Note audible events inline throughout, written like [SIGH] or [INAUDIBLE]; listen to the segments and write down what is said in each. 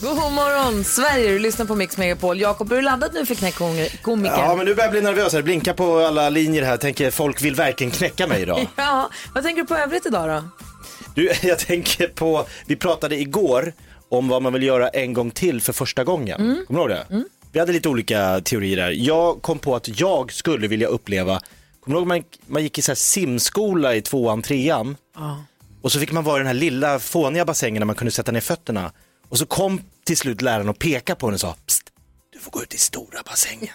God morgon, Sverige! Du lyssnar på Mix Megapol. Jakob, är du laddad nu för knäckkomikern? Ja, men nu börjar jag bli nervös. Det blinkar på alla linjer här. Tänker folk vill verkligen knäcka mig idag. [LAUGHS] Ja, vad tänker du på övrigt idag då? Du, [LAUGHS] jag tänker på, vi pratade igår om vad man vill göra en gång till för första gången. Mm. Kommer du ihåg det? Vi hade lite olika teorier där. Jag kom på att jag skulle vilja uppleva, kommer du ihåg man, man gick i så här simskola i tvåan, trean? Och så fick man vara i den här lilla fåniga bassängen där man kunde sätta ner fötterna. Och så kom till slut läraren och pekade på den och sa, Psst, du får gå ut i stora bassängen.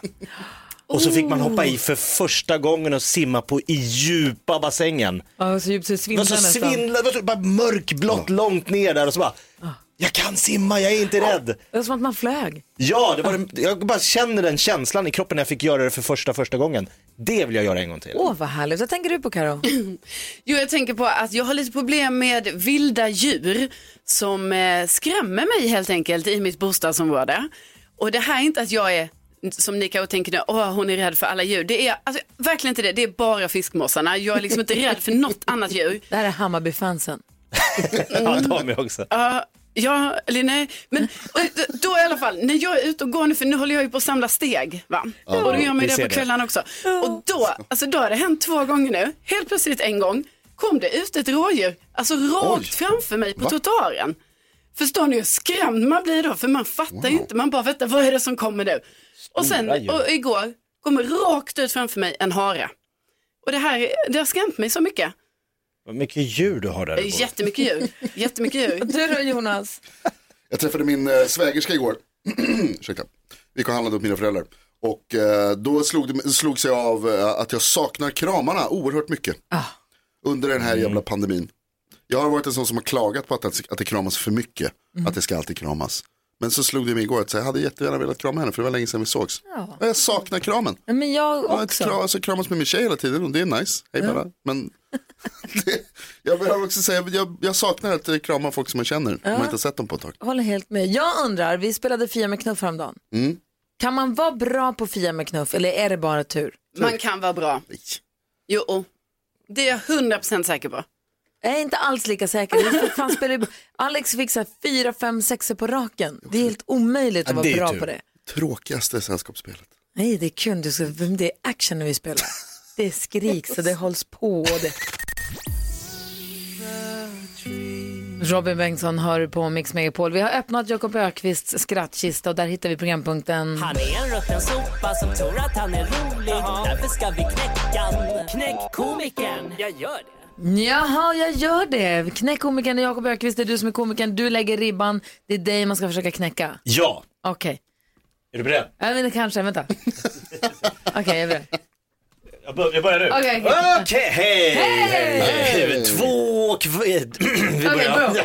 Och så fick man hoppa i för första gången och simma på i djupa bassängen. Ja, så djupt så det Det var svindlar så nästan. det var så bara mörkblått långt ner där och så bara, jag kan simma, jag är inte rädd. Det var som att man flög. Ja, det var, det- jag bara känner den känslan i kroppen när jag fick göra det för första, första gången. Det vill jag göra en gång till. Åh, vad härligt. Vad tänker du på, Karo? [CLEARS THROAT] Jo, jag tänker på att jag har lite problem med vilda djur som eh, skrämmer mig helt enkelt i mitt bostadsområde. Och det här är inte att jag är som ni kanske tänker nu, åh hon är rädd för alla djur. Det är alltså, verkligen inte det, det är bara fiskmåsarna. Jag är liksom inte rädd för något annat djur. Det här är Hammarby-fansen. [LAUGHS] Ja, de är också. Ja, ja, eller nej. Men då- då i alla fall, när jag är ute och går nu, för nu håller jag ju på att samla steg. Va? och då gör man ju det på kvällarna också. Och då, alltså då har det hänt två gånger nu. Helt plötsligt en gång kom det ut ett rådjur, alltså rakt framför mig på trottoaren. Förstår ni hur skrämd man blir då? För man fattar ju inte, man bara vänta, vad är det som kommer nu? Och sen, och igår, kommer rakt ut framför mig en hare. Och det här, det har skrämt mig så mycket. Vad mycket djur du har där. Jättemycket djur, jättemycket djur. [LAUGHS] Du då, Jonas? Jag träffade min eh, svägerska igår. [CLEARS THROAT] Ursäkta. Vi gick och handlade upp mina föräldrar. Och eh, då slog det slogs jag av eh, att jag saknar kramarna oerhört mycket. Under den här jävla pandemin. Jag har varit en sån som har klagat på att, att det kramas för mycket. Att det ska alltid kramas. Men så slog det mig igår att jag hade jättegärna velat krama henne för det var länge sedan vi sågs. Och jag saknar kramen. Ja, Men jag Jag, också. kram, alltså, kramas med min tjej hela tiden och det är nice. Hej bara. Men [LAUGHS] det, jag behöver också säga, jag, jag saknar att eh, krama folk som jag känner. Om jag inte har sett dem på ett tag. håller helt med. Jag undrar, vi spelade Fia med knuff häromdagen. Mm. Kan man vara bra på Fia med knuff eller är det bara tur? Man kan vara bra. Nej. Jo, det är jag 100% säker på. Jag är inte alls lika säker. Fan spelar Alex fick så här fyra, fem, sexer på raken. Det är helt omöjligt att Ja, vara bra på det. Tråkigaste sällskapsspelet. Nej, det är kul. Det är action när vi spelar. Det skriks och det hålls på. Det... Robin Bengtsson hör på Mix Megapol. Vi har öppnat Jakob Ökvists skrattkista och där hittar vi programpunkten. Han är en rutten sopa som tror att han är rolig Därför ska vi knäcka. Knäck komikern. Jag gör det. Jaha, jag gör det. Knäck komikern, Jakob Ökvist, det är du som är komikern. Du lägger ribban, det är dig man ska försöka knäcka. Ja, Okej, är du beredd? vet inte, kanske, vänta. [LAUGHS] Okej, jag är beredd. Jag, bör, jag börjar nu. Okej, okej. Okej, hej! hej! Två kv... [CLEARS THROAT] Vi Okej, bra. [LAUGHS]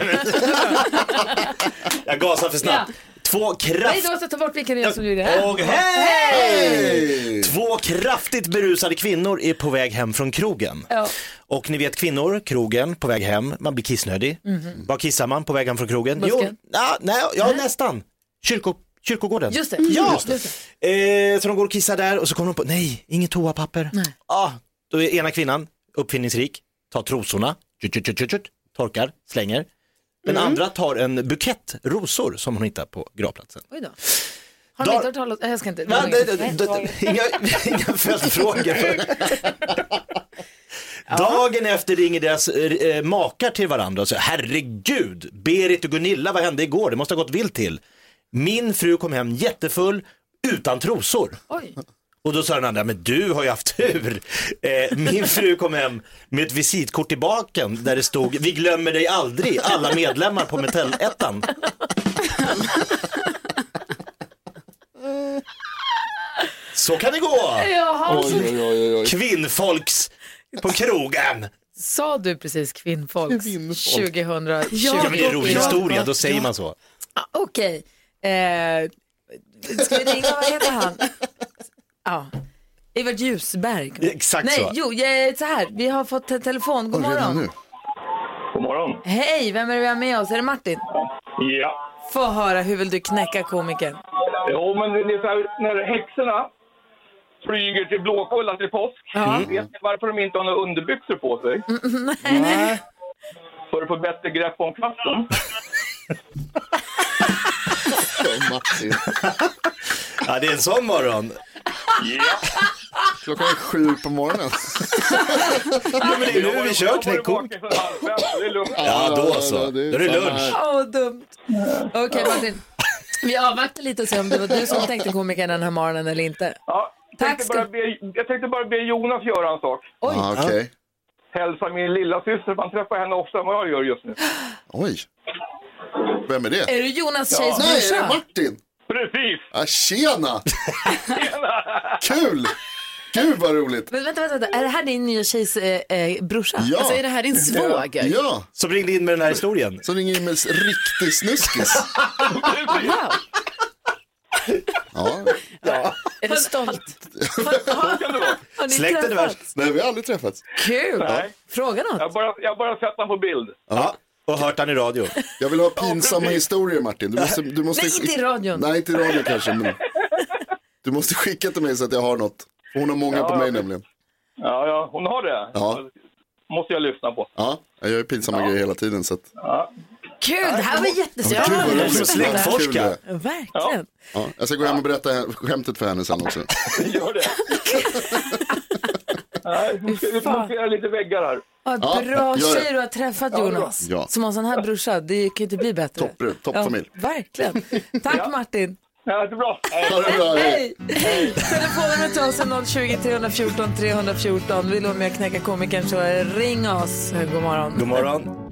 Jag gasar för snabbt. Två Nej, kraft... du måste ta bort vilken som gjorde det. Och hej! Två kraftigt berusade kvinnor är på väg hem från krogen. Ja. Och ni vet kvinnor, krogen, på väg hem, man blir kissnödig. Var kissar man på väg hem från krogen? Busken? Jo, ja, nej, ja nästan. Kyrko, kyrkogården. Just det. Ja, Just Eh, så de går och kissar där och så kommer de på, nej, inget toapapper. Nej. Ah, då är ena kvinnan, uppfinningsrik, tar trosorna, tjut, tjut, tjut, tjut, tjut, torkar, slänger. Den andra tar en bukett rosor som hon hittar på gravplatsen. Oj då. Har ni inte hört talas Jag ska inte. Va? Det- det- det- Inga, inga [LAUGHS] följdfrågor. Dagen efter ringer deras eh, makar till varandra och säger herregud, Berit och Gunilla, vad hände igår? Det måste ha gått vilt till. Min fru kom hem jättefull utan trosor. Oj. Och då sa den andra, men du har ju haft tur. Eh, min fru kom hem med ett visitkort i baken där det stod, vi glömmer dig aldrig, alla medlemmar på Metellettan. Så kan det gå! Jaha, Oj, oj, oj, oj. Kvinnfolks på krogen. sa du precis kvinnfolks Kvinnfolk. 2020? Ja, men det är en rolig historia, då säger man så. Ah, Okej. Eh, ska vi ringa, vad heter han? Ja. Evert Ljusberg. Exakt Nej, så. jo, eh, så här. Vi har fått te- telefon. God redan morgon. nu. God morgon. Hej, vem är det vi har med oss? Är det Martin? Ja. Få höra, hur vill du knäcka komikern? Jo, men det är så här, när häxorna flyger till Blåkulla till påsk. Vet ni varför de inte har några underbyxor på sig? Nej. För att få bättre grepp om kvasten. [LAUGHS] Ja, det är en sån morgon. Ja. Klockan är sju på morgonen. Ja, men det är nu vi kör lugnt. Ja, då så. Ja, Då det är det lunch. Åh, vad dumt. Okej, Martin. Vi avvaktar lite och ser om det var du som tänkte komikern den här morgonen eller inte. Ja, jag, Tack tänkte ska- bara be, jag tänkte bara be Jonas göra en sak. Oj. Ja, okej. Hälsa min lilla syster. Man träffar henne oftare än vad jag gör just nu. Oj. Vem är det? Är det Jonas tjejs Nej, är det? Martin? Precis! Ah, tjena! Kul! Gud vad roligt. Men vänta, vänta, vänta. Är det här din nya tjejs eh, eh, brorsa? Ja. Alltså är det här din svåger? Ja, Som ringde in med den här historien. så ringer in med riktig snuskis. Wow. Ja. Är du stolt? Har ni Släkten är träffats? värst. Nej, vi har aldrig träffats. Kul! Nej. Fråga något. Jag har bara, jag bara sett honom på bild. Ja, och hört han i radio. Jag vill ha pinsamma historier Martin. Du måste, du måste Nej, inte i radion. Nej, inte i radion kanske. Men... Du måste skicka till mig så att jag har något. Hon har många på mig nämligen. Ja, ja, hon har det. Ja. måste jag lyssna på. Ja, jag gör ju pinsamma grejer hela tiden. Så att... Kul, det här var jättespännande. Släktforska. Kul det är. Verkligen. Ja, jag ska gå hem och berätta skämtet för henne sen också. [LAUGHS] Gör det. [LAUGHS] Nej, vi ska montera lite väggar här. Vad Ja, bra gör det. tjej du har träffat Jonas. Ja. Som har en sån här brorsa, det kan ju inte bli bättre. Topp- toppfamilj. Ja, verkligen. [LAUGHS] Tack Martin. Ja, det är bra. Ha det bra. hej. Hej! Telefonnumret till oss är 020 314 314. Vill du vara med och knäcka komikern så ring oss. God morgon. God morgon.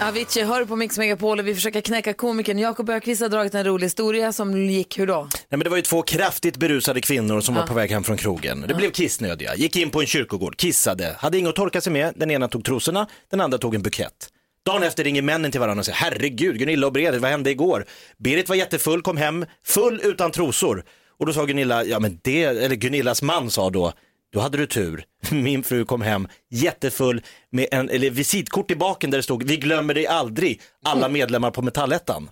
Avicii hör på Mix Megapol och vi försöker knäcka komikern. Jakob Ökvist har dragit en rolig historia som gick hur då? Nej, men det var ju två kraftigt berusade kvinnor som var på väg hem från krogen. Det blev kissnödiga, gick in på en kyrkogård, kissade, hade inget att torka sig med, den ena tog trosorna, den andra tog en bukett. Dagen efter ringer männen till varandra och säger herregud Gunilla och Berit, vad hände igår? Berit var jättefull, kom hem full utan trosor. Och då sa Gunilla, ja men det, eller Gunillas man sa då, då hade du tur. [LAUGHS] Min fru kom hem jättefull med en eller visitkort i baken där det stod, vi glömmer dig aldrig, alla medlemmar på Metallettan.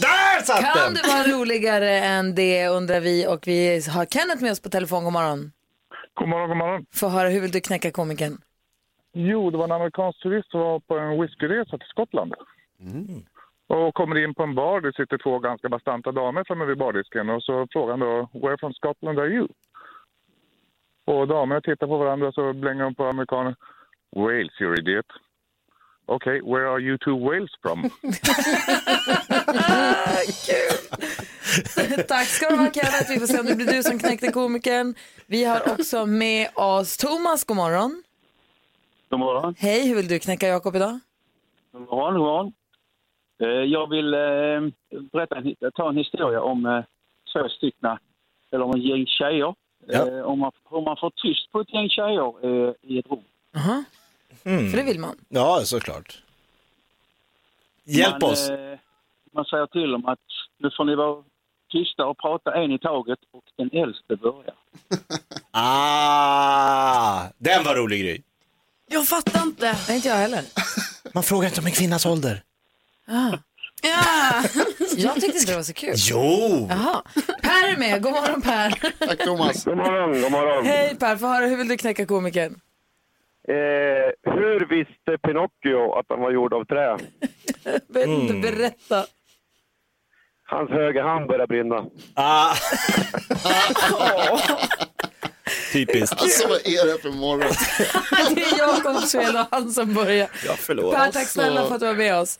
Där satt Kan den! det vara roligare än det undrar vi och vi har Kenneth med oss på telefon. God morgon. God morgon, god morgon. Få höra, hur vill du knäcka komikern? Jo, det var en amerikansk turist som var på en whiskyresa till Skottland. Och kommer in på en bar, det sitter två ganska bastanta damer framme vid bardisken och så frågar han då “Where from Scotland are you?” Och damerna tittar på varandra så blänger de på amerikanen “Wales, you idiot”. Okej, where are you two Wales from? [LAUGHS] Tack ska du ha Kenneth. Vi får se om det blir du som knäckte komikern. Vi har också med oss Thomas. God morgon. God morgon. Hej, hur vill du knäcka Jakob idag? God morgon, god morgon. Eh, Jag vill eh, berätta, ta en historia om eh, två stycken, eller om en gäng tjejer. Ja. Eh, Om man, om man får tyst på ett gäng tjejer eh, i ett rum. Aha. För det vill man. Ja, såklart. Hjälp man, oss. eh, Man säger till dem att nu får ni vara tysta och prata en i taget och den äldste börjar. [LAUGHS] Ah, den var rolig Gry. Jag fattar inte. Nej, inte jag heller. Man frågar inte om en kvinnas ålder. Ja. [LAUGHS] Jag tyckte inte det var så kul. Jo! Jaha. Per är med. God morgon Per. Tack Thomas. God morgon, god morgon. Hej Per, få höra, hur vill du knäcka komikern? Eh, hur visste Pinocchio att han var gjord av trä? [LAUGHS] Vet inte, berätta. Hans högra hand började brinna. Ah. [LAUGHS] Typiskt. Alltså vad är det för morgon? [LAUGHS] Det är Jakobs fel och han som börjar. Ja, förlåt. Per, tack snälla för att du var med oss.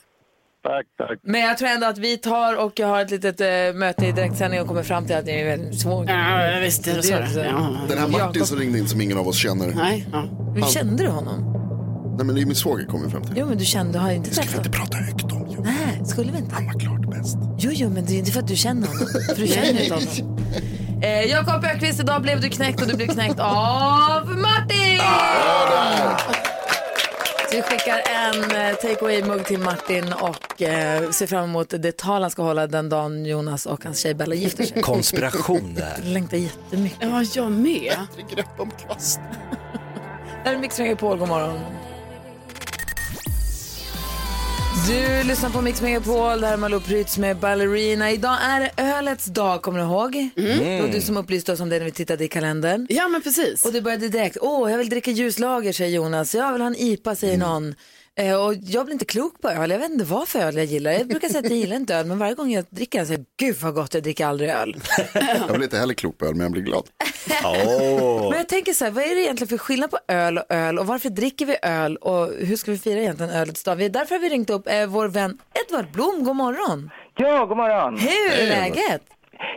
Tack, tack. Men jag tror ändå att vi tar och har ett litet äh, möte i direktsändning och kommer fram till att det är väldigt svårt. Ja, visst. Det. Det är så. Ja. Den här Martin som ringde in som ingen av oss känner. Nej, ja. Hur kände du honom? Nej men det är min svåger kommer fram till. Jo, men du kände, har inte träffat honom? Prata högt om ju. Nej, skulle vi inte? Han var klart bäst. Jo, jo, men det är inte för att du känner honom. För du känner inte honom. [LAUGHS] Eh, Jakob Ökvist, idag blev du knäckt och du blev knäckt av Martin! Så vi skickar en eh, take away-mugg till Martin och eh, ser fram emot det tal han ska hålla den dagen Jonas och hans tjej Bella gifter sig. Konspiration där. Jag längtar jättemycket. Ja, jag med. Grepp om kvast. Det här är Mix Megapol, god morgon. Du lyssnar på Mix Megapol, det här är Malou Prytz med Ballerina. Idag är det ölets dag, kommer du ihåg? Det var du som upplyste oss om det när vi tittade i kalendern. Ja, men precis. Och det började direkt, åh, jag vill dricka ljuslager, säger Jonas. Jag vill ha en IPA, säger någon. Eh, och jag blir inte klok på öl, jag vet inte vad för öl jag gillar. Jag brukar säga att jag gillar inte öl, men varje gång jag dricker den säger jag, gud vad gott, jag dricker aldrig öl. [LAUGHS] Jag blir inte heller klok på öl men jag blir glad. [LAUGHS] Men jag tänker så här, vad är det egentligen för skillnad på öl och öl och varför dricker vi öl och hur ska vi fira egentligen ölets dag? Därför har vi ringt upp eh, vår vän Edvard Blom, god morgon. Ja, god morgon. Hur är läget?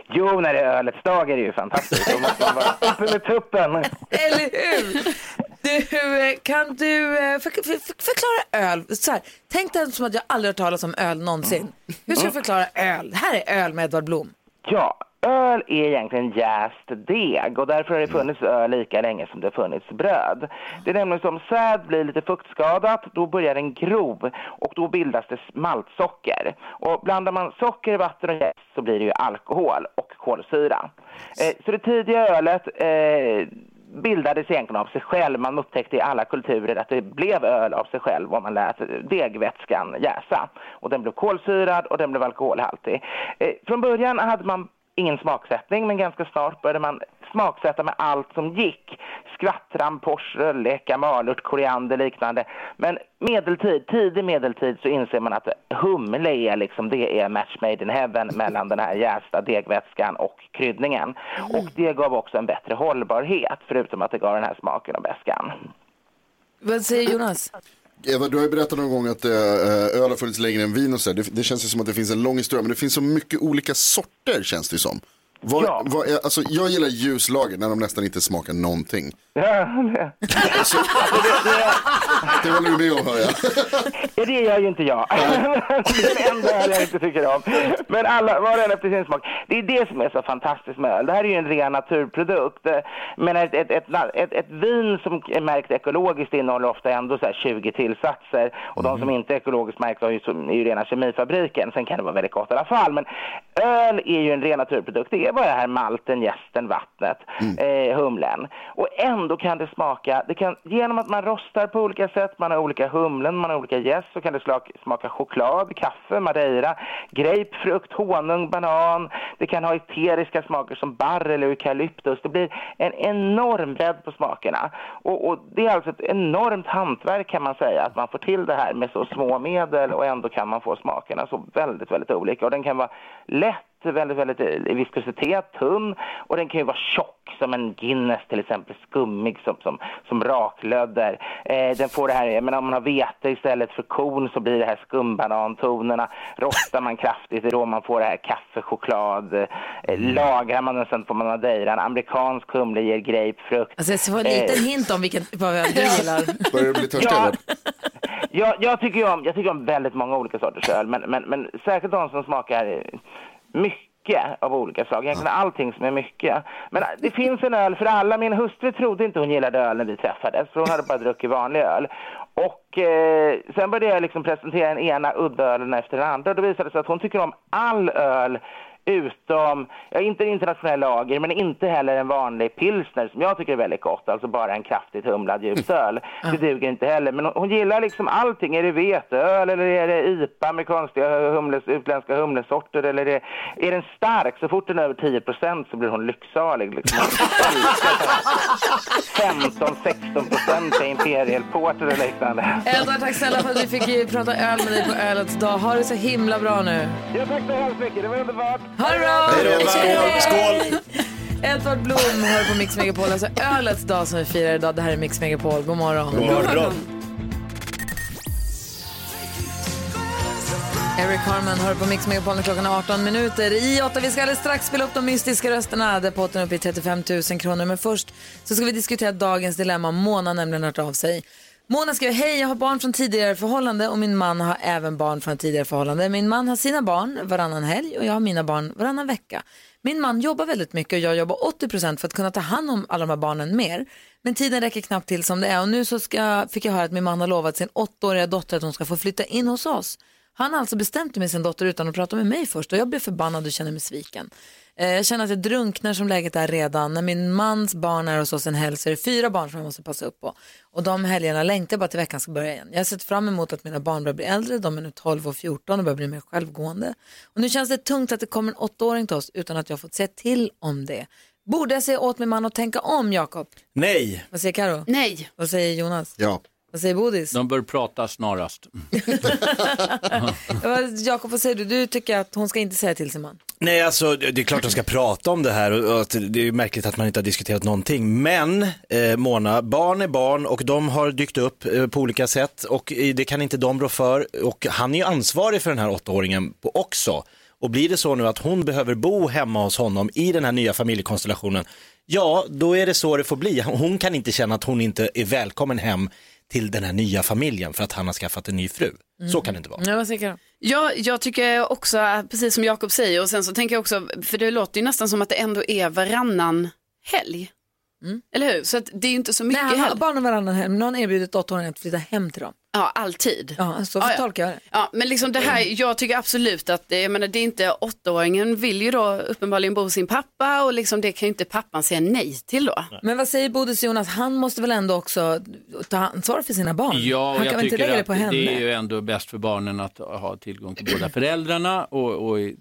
Jo, när det är ölets dag är det ju fantastiskt. Då måste man vara uppe med tuppen. [LAUGHS] Eller hur? Du, eh, kan du eh, för, för, för, förklara öl? Så här, tänk dig som att jag aldrig hört talas om öl någonsin. Hur ska du förklara öl? Här är öl med Edvard Blom. Ja, öl är egentligen jäst deg och därför har det funnits öl lika länge som det funnits bröd. Det är nämligen som säd blir lite fuktskadat, då börjar den gro och då bildas det maltsocker. Och blandar man socker, vatten och jäst så blir det ju alkohol och kolsyra. Eh, så det tidiga ölet eh, bildades egentligen av sig själv. Man upptäckte i alla kulturer att det blev öl av sig själv om man lät degvätskan jäsa. Och den blev kolsyrad och den blev alkoholhaltig. Eh, från början hade man ingen smaksättning men ganska snart började man smaksätta med allt som gick. Skvattran, pors, rölleka, malört, koriander liknande. Men medeltid, tidig medeltid så inser man att humle är liksom, det är match made in heaven mellan den här jästa degvätskan och kryddningen. Och det gav också en bättre hållbarhet förutom att det gav den här smaken och beskan. Vad säger Jonas? Eva, du har ju berättat någon gång att äh, öl har funnits längre än vin och så det, det känns ju som att det finns en lång historia, men det finns så mycket olika sorter känns det som. Vad, Ja. vad är, alltså, jag gillar ljuslager när de nästan inte smakar någonting. Ja, det, Alltså, det håller du med om hör jag. Ja, det gör ju inte jag. [LAUGHS] det är den enda öl jag inte tycker om. Men alla, var en efter sin smak. Det är det som är så fantastiskt med öl. Det här är ju en ren naturprodukt. Men ett, ett, ett, ett, ett vin som är märkt ekologiskt innehåller ofta ändå så här 20 tillsatser. Och de som inte är ekologiskt märkta är ju, som- är ju rena kemifabriken. Sen kan det vara väldigt gott i alla fall. Men öl är ju en ren naturprodukt. Det det här malten, jästen, vattnet, eh, humlen. Och ändå kan det smaka, det kan, genom att man rostar på olika sätt, man har olika humlen, man har olika jäst, så kan det slak, smaka choklad, kaffe, madeira, grapefrukt, honung, banan. Det kan ha eteriska smaker som barr eller eukalyptus. Det blir en enorm bredd på smakerna. Och, och det är alltså ett enormt hantverk kan man säga, att man får till det här med så små medel och ändå kan man få smakerna så väldigt, väldigt olika. Och den kan vara lätt väldigt, väldigt i viskositet, tunn och den kan ju vara tjock som en Guinness till exempel, skummig som, som, som raklödder. Eh, den får det här, men om man har vete istället för korn så blir det här skumbanantonerna. Rostar man kraftigt, det är då man får det här kaffe, choklad. Eh, lagrar man den sen får man madeira. En amerikansk humle ger grapefrukt. Alltså, jag ska få en liten Eh, hint om vilken vad öl du gillar. Börjar du bli törstig Ja. Jag, jag, tycker om, jag tycker om väldigt många olika sorters öl, men, men, men särskilt de som smakar eh, mycket av olika slag. Egentligen allting som är mycket. Men det finns en öl för alla. Min hustru trodde inte hon gillade öl när vi träffades, för hon hade bara druckit vanlig öl. Och eh, sen började jag liksom presentera den ena udda-ölen efter den andra. Och då visade det sig att hon tycker om all öl utom, ja, inte en internationell lager, men inte heller en vanlig pilsner som jag tycker är väldigt gott, alltså bara en kraftigt humlad ljusöl. Det duger inte heller, men hon, gillar liksom allting. Är det veteöl eller är det IPA med konstiga humles, utländska humlesorter eller är det, är den stark? Så fort den är över 10 procent så blir hon lycksalig. Liksom. [LAUGHS] 15-16 procent är Imperial Porter eller liknande. Edvard, tack snälla för att vi fick prata öl med dig på ölets dag. Ha det så himla bra nu. Ja, tack så hemskt mycket, det var underbart. Ha det bra! Hej skål! Edvard Blom hör på Mix Megapol, alltså ölets dag som vi firar idag. Det här är Mix Megapol. God morgon. God morgon. Eric Harman hör på Mix Megapol när klockan är 18 minuter. I 8 vi ska alldeles strax spela upp de mystiska rösterna är uppe i 35 000 kronor. Men först så ska vi diskutera dagens dilemma. Mona nämligen hört av sig. Mona skriver, hej jag har barn från tidigare förhållande och min man har även barn från tidigare förhållande. Min man har sina barn varannan helg och jag har mina barn varannan vecka. Min man jobbar väldigt mycket och jag jobbar 80% för att kunna ta hand om alla de här barnen mer. Men tiden räcker knappt till som det är och nu så ska, fick jag höra att min man har lovat sin åttaåriga dotter att hon ska få flytta in hos oss. Han har alltså bestämt det med sin dotter utan att prata med mig först och jag blir förbannad och känner mig sviken. Eh, Jag känner att jag drunknar som läget är redan. När min mans barn är hos oss en helg så är det fyra barn som jag måste passa upp på. Och de helgerna längtar jag bara till veckan ska börja igen. Jag har sett fram emot att mina barn börjar bli äldre, de är nu 12 och 14 och börjar bli mer självgående. Och nu känns det tungt att det kommer en åttaåring till oss utan att jag fått säga till om det. Borde jag säga åt min man att tänka om, Jakob? Nej. Vad säger Karo? Nej. Vad säger Jonas? Ja. Vad säger Bodis? De bör prata snarast. [LAUGHS] Ja, Jakob, vad säger du? Du tycker att hon ska inte säga till sin man? Nej, alltså det är klart de ska prata om det här och att det är märkligt att man inte har diskuterat någonting. Men eh, Mona, barn är barn och de har dykt upp eh, på olika sätt och eh, det kan inte de rå för. Och han är ju ansvarig för den här åttaåringen på- också. Och blir det så nu att hon behöver bo hemma hos honom i den här nya familjekonstellationen, ja, då är det så det får bli. Hon kan inte känna att hon inte är välkommen hem till den här nya familjen för att han har skaffat en ny fru. Så kan det inte vara. Ja, vad säger Karo? Ja, jag tycker också, precis som Jakob säger, och sen så tänker jag också, för det låter ju nästan som att det ändå är varannan helg. Eller hur? Så att det är ju inte så mycket Nej, han har helg. barnen varannan hem. Han erbjudit åttaåringen att flytta hem till dem. Ja, alltid. Ja, så Ja, tolkar jag det. Ja, men liksom det här, jag tycker absolut att det, jag menar, det är inte åttaåringen vill ju då uppenbarligen bo hos sin pappa och liksom det kan ju inte pappan säga nej till då. Men vad säger Bodis Jonas? Han måste väl ändå också ta ansvar för sina barn? Ja, och han jag kan väl inte tycker lägga det på henne? det är ju ändå bäst för barnen att ha tillgång till båda föräldrarna och, och i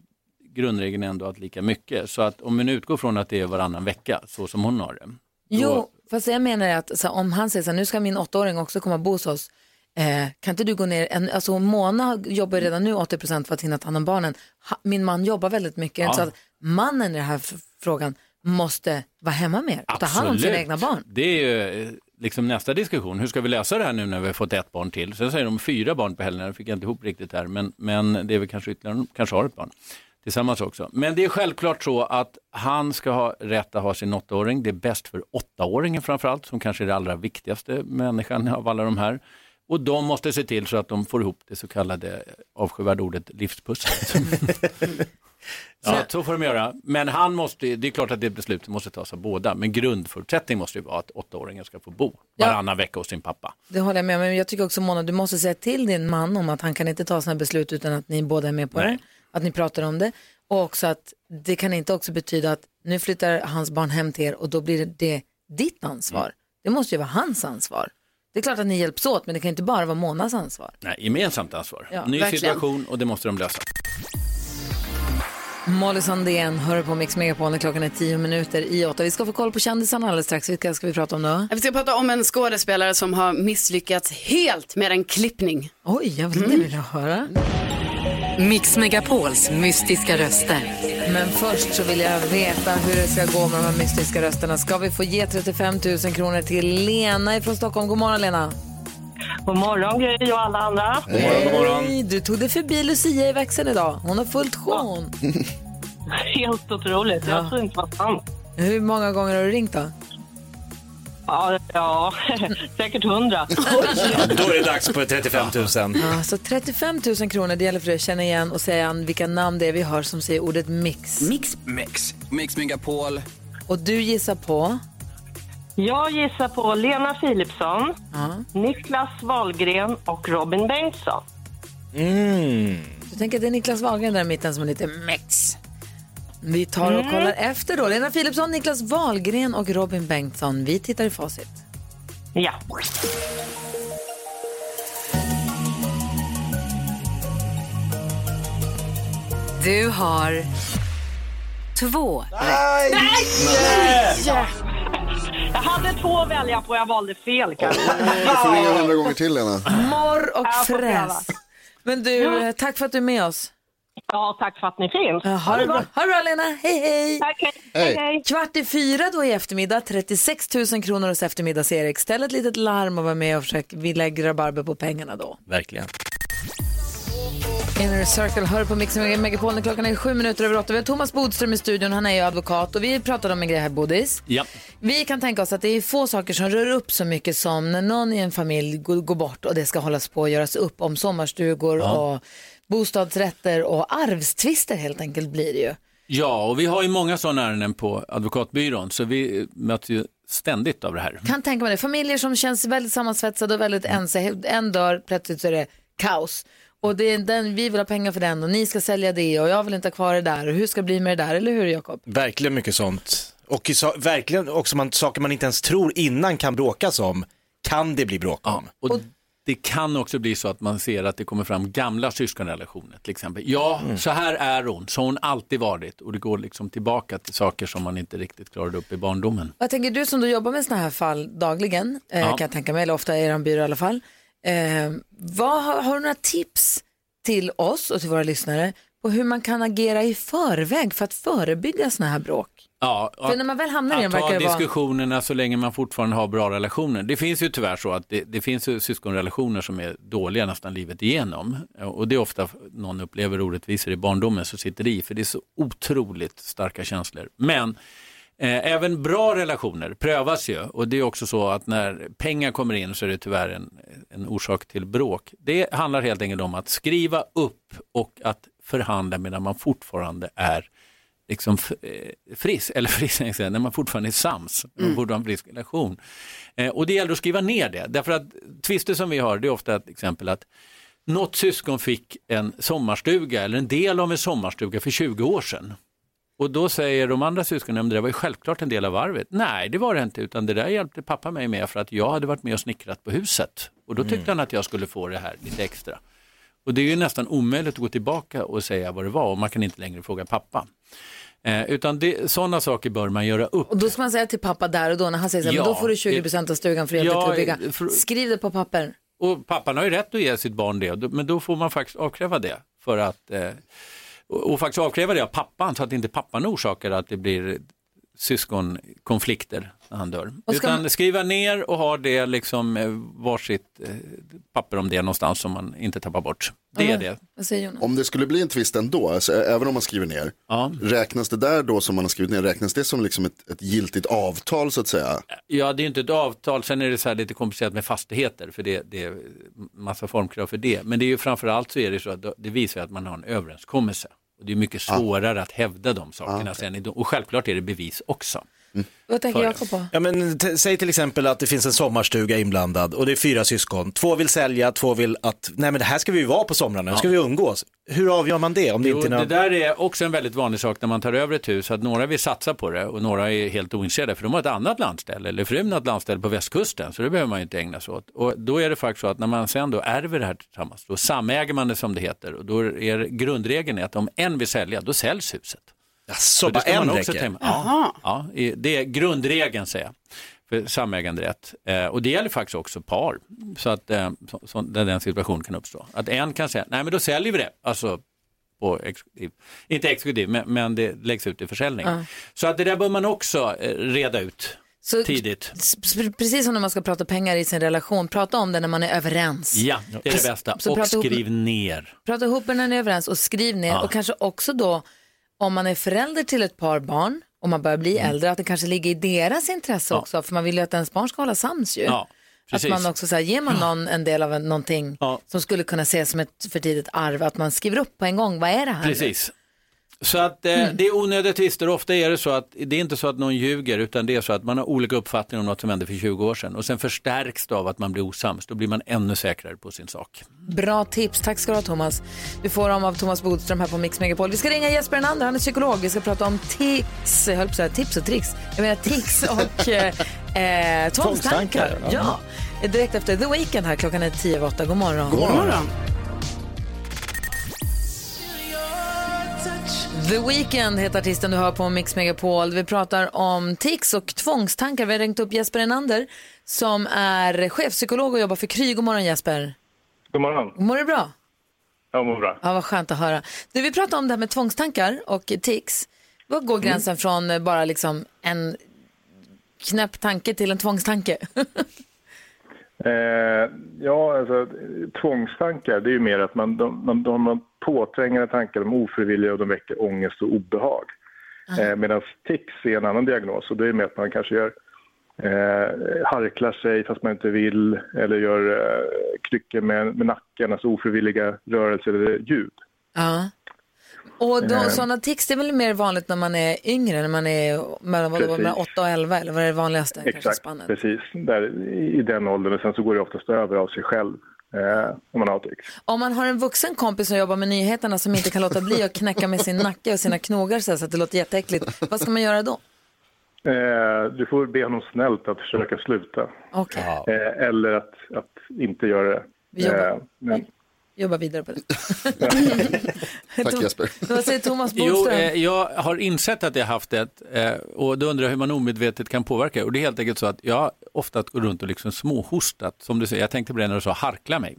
grundregeln ändå att lika mycket. Så att om man utgår från att det är varannan vecka, så som hon har det. Jo, fast jag menar att så, om han säger så här, nu ska min åttaåring också komma och bo hos oss. Eh, kan inte du gå ner, en, alltså Mona jobbar redan nu 80% för att hinna ta hand om barnen. Ha, min man jobbar väldigt mycket. Ja. Så att mannen i den här frågan måste vara hemma mer och ta hand om sina egna barn. Det är ju eh, liksom nästa diskussion. Hur ska vi lösa det här nu när vi har fått ett barn till? Sen säger de fyra barn på helgerna, det fick jag inte ihop riktigt här, men, men det är väl kanske ytterligare, kanske har ett barn tillsammans också. Men det är självklart så att han ska ha rätt att ha sin åttaåring. Det är bäst för åttaåringen framförallt, som kanske är det allra viktigaste människan [LAUGHS] av alla de här. Och de måste se till så att de får ihop det så kallade avskyvärda ordet livspusslet. [LAUGHS] ja, så får de göra. Men han måste, det är klart att det beslutet måste tas av båda. Men grundförutsättning måste ju vara att åttaåringen ska få bo Ja. varannan vecka hos sin pappa. Det håller jag med om, men jag tycker också Mona, du måste säga till din man om att han kan inte ta sådana beslut utan att ni båda är med på Nej. det, att ni pratar om det och också att det kan inte också betyda att nu flyttar hans barn hem till er och då blir det ditt ansvar. Mm. Det måste ju vara hans ansvar. Det är klart att ni hjälps åt men det kan inte bara vara Monas ansvar. Nej, gemensamt ansvar. Ja, Ny verkligen. situation och det måste de lösa. Molly Sandén hör på Mix Megapol när klockan är tio minuter i åtta. Vi ska få koll på kändisarna alldeles strax. Vilka ska vi prata om då? Vi ska prata om en skådespelare som har misslyckats helt med en klippning. Oj, jag vill Mm. det vill jag höra. Mix Megapols mystiska röster. Men först så vill jag veta hur det ska gå med de här mystiska rösterna. Ska vi få ge 35 000 kronor till Lena från Stockholm? God morgon Lena. God morgon Gry och alla andra. Hej, du tog dig förbi Lucia i växeln idag. Hon har fullt sjå. [LAUGHS] Helt otroligt. Jag tror inte det var sant. Hur många gånger har du ringt då? Ja, ja [LAUGHS] säkert hundra. Då är det dags på 35 000. Ja, så 35 000 kronor, det gäller för dig att känna igen och säga vilka namn det är vi hör som säger ordet mix. Mix. Mix. Mix Megapol. Och du gissar på? Jag gissar på Lena Philipsson, Ja. Niklas Wahlgren och Robin Bengtsson. Mm. Du tänker att det är Niklas Wahlgren där i mitten som är lite mix. Vi tar och Mm. kollar efter då. Lena Philipsson, Niklas Wahlgren och Robin Bengtsson. Vi tittar i facit. Ja. Du har två Nej! rätt. Nej! Jag hade två att välja på, jag valde fel kanske. Du får ringa hundra gånger till Lena. Morr och fräs. Men du, eh, tack för att du är med oss. Ja, tack för att ni finns. Ja, ha, det bra. ha det bra Lena, hej hej. Tack, hej. Hej. hej. Kvart i fyra då i eftermiddag, 36 000 kronor hos eftermiddags-Erik. Ställ ett litet larm och var med och försök, vi lägger rabarber på pengarna då. Verkligen. Inner Circle hör på Mix Megapol när klockan är sju minuter över åtta. Vi har Thomas Bodström i studion, han är ju advokat och vi pratade om en grej här, Bodis. Ja. Vi kan tänka oss att det är få saker som rör upp så mycket som när någon i en familj går, går bort och det ska hållas på och göras upp om sommarstugor Ja. och bostadsrätter och arvstvister helt enkelt blir det ju. Ja, och vi har ju många sådana ärenden på advokatbyrån, så vi möts ju ständigt av det här. Kan tänka mig det. Familjer som känns väldigt sammansvetsade och väldigt ense. En dör, plötsligt så är det kaos. Och det är den, vi vill ha pengar för den och ni ska sälja det och jag vill inte ha kvar det där och hur ska det bli med det där, eller hur Jakob? Verkligen mycket sånt. Och så, verkligen också man, saker man inte ens tror innan kan bråkas om, kan det bli bråk om. Och det kan också bli så att man ser att det kommer fram gamla syskonrelationer till exempel. Ja, Mm. så här är hon, så har hon alltid varit och det går liksom tillbaka till saker som man inte riktigt klarade upp i barndomen. Jag tänker du som då jobbar med sådana här fall dagligen, eh, Ja. kan jag tänka mig, eller ofta i er byrå i alla fall. Eh, vad, har, har du några tips till oss och till våra lyssnare på hur man kan agera i förväg för att förebygga sådana här bråk? Ja, För när man väl hamnar i den verkar det vara... diskussionerna så länge man fortfarande har bra relationer. Det finns ju tyvärr så att det, det finns ju syskonrelationer som är dåliga nästan livet igenom. Och det är ofta någon upplever orättvisor i barndomen så sitter det i, för det är så otroligt starka känslor. Men eh, även bra relationer prövas ju och det är också så att när pengar kommer in så är det tyvärr en, en orsak till bråk. Det handlar helt enkelt om att skriva upp och att förhandla medan man fortfarande är liksom eh, frisk, eller [LAUGHS] frisk, när man fortfarande är sams, man borde ha en frisk relation. Eh, och det gäller att skriva ner det, därför att tvister som vi har, det är ofta ett exempel att något syskon fick en sommarstuga eller en del av en sommarstuga för 20 år sedan. Och då säger de andra syskonen, "Men det var ju självklart en del av arvet. Nej, det var det inte, utan det där hjälpte pappa mig med för att jag hade varit med och snickrat på huset. Och då tyckte han att jag skulle få det här lite extra. Och det är ju nästan omöjligt att gå tillbaka och säga vad det var och man kan inte längre fråga pappa. Eh, utan det, sådana saker bör man göra upp. Och då ska man säga till pappa där och då när han säger så här, Ja, men då får du 20% av stugan för att Ja, bygga. för- Skriv det på papper. Och pappan har ju rätt att ge sitt barn det, men då får man faktiskt avkräva det. För att, eh, och, och faktiskt avkräva det av pappan så att inte pappan orsakar att det blir syskonkonflikter när han dör. Utan man- skriva ner och ha det liksom eh, varsitt eh, papper om det någonstans som man inte tappar bort. Det är det. Om det skulle bli en tvist ändå, alltså, även om man skriver ner, räknas det där då som man har skrivit ner, räknas det som liksom ett, ett giltigt avtal så att säga? Ja, det är inte ett avtal. Sen är det så här lite komplicerat med fastigheter för det, det är massa formkrav för det. Men det är ju framförallt så är det så att det visar att man har en överenskommelse. Och det är mycket svårare att hävda de sakerna sen. i dom- Och självklart är det bevis också. Vad tänker Jakob på? Ja, men säg till exempel att det finns en sommarstuga inblandad och det är fyra syskon. Två vill sälja, två vill att, nej men det här ska vi ju vara på somrarna, nu ska vi umgås. Hur avgör man det? Om det Jo, inte är det där är också en väldigt vanlig sak när man tar över ett hus, att några vill satsa på det och några är helt ointresserade för de har ett annat landställe eller frun har ett landställe på västkusten så det behöver man ju inte ägna sig åt. Och då är det faktiskt så att när man sen då ärver det här tillsammans, då samäger man det som det heter och då är grundregeln är att om en vill sälja, då säljs huset. Jaså, det bara en också räcker? Ja, ja, det är grundregeln säger jag för samäganderätt. Eh, och det gäller faktiskt också par, så att eh, så, så, där den situationen kan uppstå. Att en kan säga, nej men då säljer vi det, alltså på exekutiv, inte exekutiv, men, men det läggs ut i försäljning. Ja. Så att det där bör man också eh, reda ut Så- tidigt. Precis som när man ska prata pengar i sin relation, prata om det när man är överens. Ja, det är det bästa. Så och prata ihop- skriv ner. Prata ihop er när ni är överens och skriv ner Ja. och kanske också då om man är förälder till ett par barn och man börjar bli äldre att det kanske ligger i deras intresse Mm. Ja. också för man vill ju att ens barn ska hålla sams ju. Ja, att man också säger, ger man någon en del av en, någonting som skulle kunna ses som ett för tidigt arv, att man skriver upp på en gång, vad är det här? Precis. Så att eh, Mm. det är onödiga tvister. Ofta är det så att det är inte så att någon ljuger utan det är så att man har olika uppfattningar om något som hände för 20 år sedan och sen förstärks det av att man blir osams. Då blir man ännu säkrare på sin sak. Bra tips, tack ska du ha Thomas. Du får dem av Thomas Bodström här på Mix Megapol. Vi ska ringa Jesper Enander, han är psykolog. Vi ska prata om tics, jag höll på att säga tips och tricks. Jag menar tics och [LAUGHS] eh, eh, tvångstankar. Ja. Ja. Direkt efter The Weeknd här, klockan är tio över åtta. God morgon. God morgon. The Weeknd heter artisten du hör på Mix Megapol. Vi pratar om tics och tvångstankar. Vi har ringt upp Jesper Enander som är chefpsykolog och jobbar för Kry. God morgon Jesper. God morgon. Mår du bra? Jag mår bra. Ja, vad skönt att höra. Du, vi pratar om det här med tvångstankar och tics. Var går gränsen från eh, bara liksom en knäpp tanke till en tvångstanke? [LAUGHS] Eh, ja, alltså tvångstankar, det är ju mer att man, de, de, de har påträngande tankar, de är ofrivilliga och de väcker ångest och obehag. Eh, Medan tics är en annan diagnos och det är med att man kanske gör eh, harklar sig fast man inte vill eller gör eh, kryckor med, med nacken, alltså ofrivilliga rörelser eller ljud. Ja. Och då, Eh. sådana tics det är väl mer vanligt när man är yngre, när man är mellan, vad, Precis. mellan 8 och 11 eller vad är det vanligaste? kanske, Exakt, spannet? precis. Där, I den åldern och sen så går det oftast över av sig själv eh, om man har tics. Om man har en vuxen kompis som jobbar med nyheterna som inte kan låta bli att knäcka med sin nacke och sina knogar så här så att det låter jätteäckligt, vad ska man göra då? Eh, du får be honom snällt att försöka sluta. Okej. Eh, eller att, att inte göra det. Vi jobbar. Eh, men, Jobba vidare på det. [LAUGHS] Tack Jesper. Vad säger Thomas Jo, Bodström? eh, jag har insett att jag haft det eh, och då undrar jag hur man omedvetet kan påverka. Och det är helt enkelt så att jag ofta går runt och liksom småhostat, som du säger, jag tänkte på det när du sa harkla mig.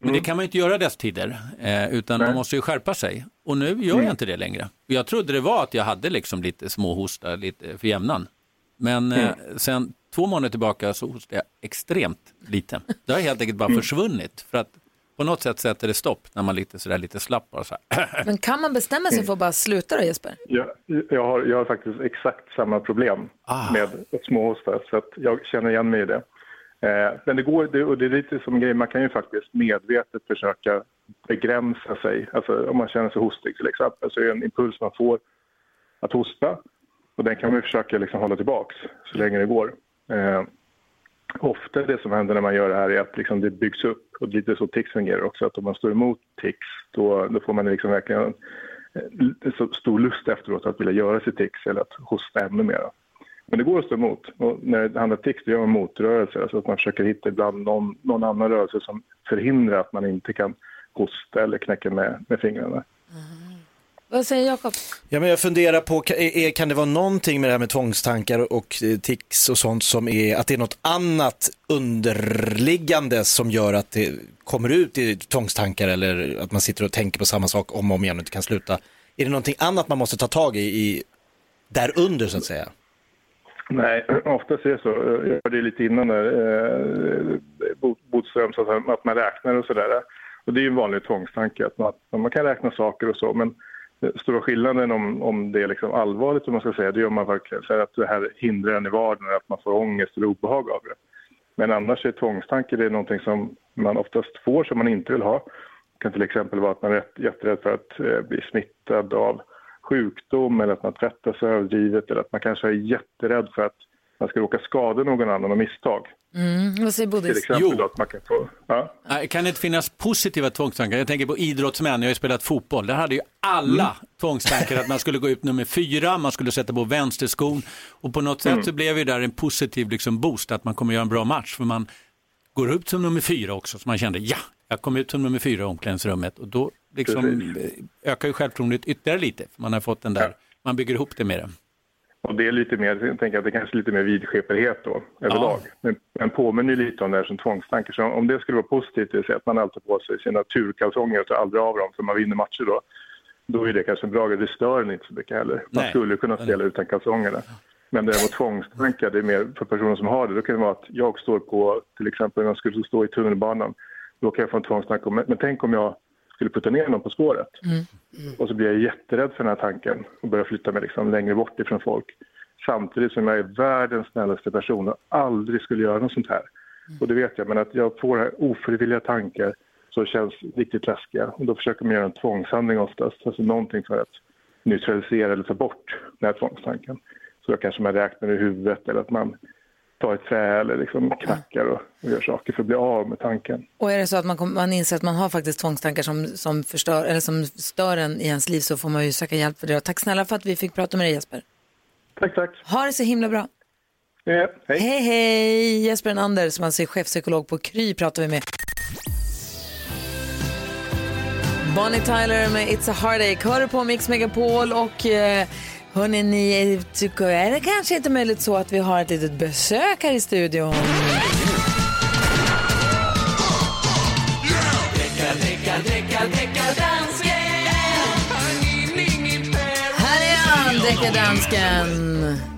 Men det kan man ju inte göra i dessa tider, eh, utan man måste ju skärpa sig. Och nu gör jag inte det längre. Jag trodde det var att jag hade liksom lite småhosta lite för jämnan. Men eh, sen två månader tillbaka så hostade jag extremt lite. Det har helt enkelt bara försvunnit. För att på något sätt sätter det stopp när man lite sådär lite slapp bara så här. [CLEARS THROAT] Men kan man bestämma sig för att bara sluta då Jesper? jag, jag, har, jag har faktiskt exakt samma problem Ah. med småhosta så att jag känner igen mig i det. Eh, men det går, det, och det är lite som grej, man kan ju faktiskt medvetet försöka begränsa sig. Alltså om man känner sig hostig till exempel så är det en impuls man får att hosta och den kan man ju försöka liksom hålla tillbaks så länge det går. Eh, ofta det som händer när man gör det här är att liksom det byggs upp och det är lite så tics fungerar också att om man står emot tics då, då får man liksom verkligen eh, så stor lust efteråt att vilja göra sitt tics eller att hosta ännu mer. Men det går att stå emot. Och när det handlar om tics då gör man motrörelser, alltså att man försöker hitta ibland någon, någon annan rörelse som förhindrar att man inte kan hosta eller knäcka med, med fingrarna. Mm. Vad säger Jakob? Ja, men jag funderar på, kan, är, kan det vara någonting med det här med tvångstankar och eh, tics och sånt som är, att det är något annat underliggande som gör att det kommer ut i tvångstankar eller att man sitter och tänker på samma sak om och om igen och inte kan sluta. Är det någonting annat man måste ta tag i, i där under så att säga? Nej, oftast är det så. Jag hörde lite innan där, eh, Bo- Bodström, så att, man räknar och sådär. Och det är ju en vanlig tvångstanke, att man, man kan räkna saker och så, men stora skillnaden om, om det är liksom allvarligt, om man ska säga, det är om man verkligen säger att det här hindrar en i vardagen, att man får ångest eller obehag av det. Men annars är tvångstankar det är någonting som man oftast får som man inte vill ha. Det kan till exempel vara att man är jätterädd för att eh, bli smittad av sjukdom eller att man tvättar sig överdrivet eller att man kanske är jätterädd för att man ska råka skada någon annan av misstag. Mm, vad säger Till Bodis? exempel då att man kan få... Ja. Kan det inte finnas positiva tvångstankar? Jag tänker på idrottsmän, jag har ju spelat fotboll. Där hade ju alla tvångstankar att man skulle gå ut nummer fyra, man skulle sätta på vänsterskon och på något sätt Mm. så blev ju där en positiv liksom boost att man kommer göra en bra match för man går ut som nummer fyra också så man kände ja, jag kom ut som nummer fyra i omklädningsrummet och då liksom eh, ökar ju självförtroendet ytterligare lite för man har fått den där, man bygger ihop det med det. Och det är lite mer, jag tänker att det kanske är lite mer vidskeplighet då, överlag. Men, men påminner lite om det här som tvångstankar. Så om det skulle vara positivt, det vill säga att man alltid på sig sina turkalsonger och tar aldrig av dem för man vinner matcher då, då är det kanske bra. Det stör en inte så mycket heller. Man Nej. skulle kunna spela utan kalsongerna. Men med tvångstankar, det är mer för personer som har det. Då kan det vara att jag står på, till exempel om jag skulle stå i tunnelbanan, då kan jag få en tvångstanke men, men tänk om jag skulle putta ner någon på spåret. Och så blir jag jätterädd för den här tanken och börjar flytta mig liksom längre bort ifrån folk. Samtidigt som jag är världens snällaste person och aldrig skulle göra något sånt här. Och det vet jag, men att jag får här ofrivilliga tankar som känns riktigt läskiga. Och då försöker man göra en tvångshandling oftast, alltså någonting för att neutralisera eller ta bort den här tvångstanken. Så då kanske man räknar i huvudet eller att man tar ett trä eller liksom knackar och, och gör saker för att bli av med tanken. Och är det så att man, kom, man inser att man har faktiskt tvångstankar som, som, förstör, eller som stör en i ens liv så får man ju söka hjälp för det. Och tack snälla för att vi fick prata med dig Jesper. Tack, tack. Ha det så himla bra. Ja, hej. Hej, hej! Jesper Enander som alltså är chefpsykolog på Kry pratar vi med. Bonnie Tyler med It's a Heartache hör du på Mix Megapol och eh, hörni, ni tycker, är det kanske inte möjligt så att vi har ett litet besök här i studion? Här är han, deckardansken.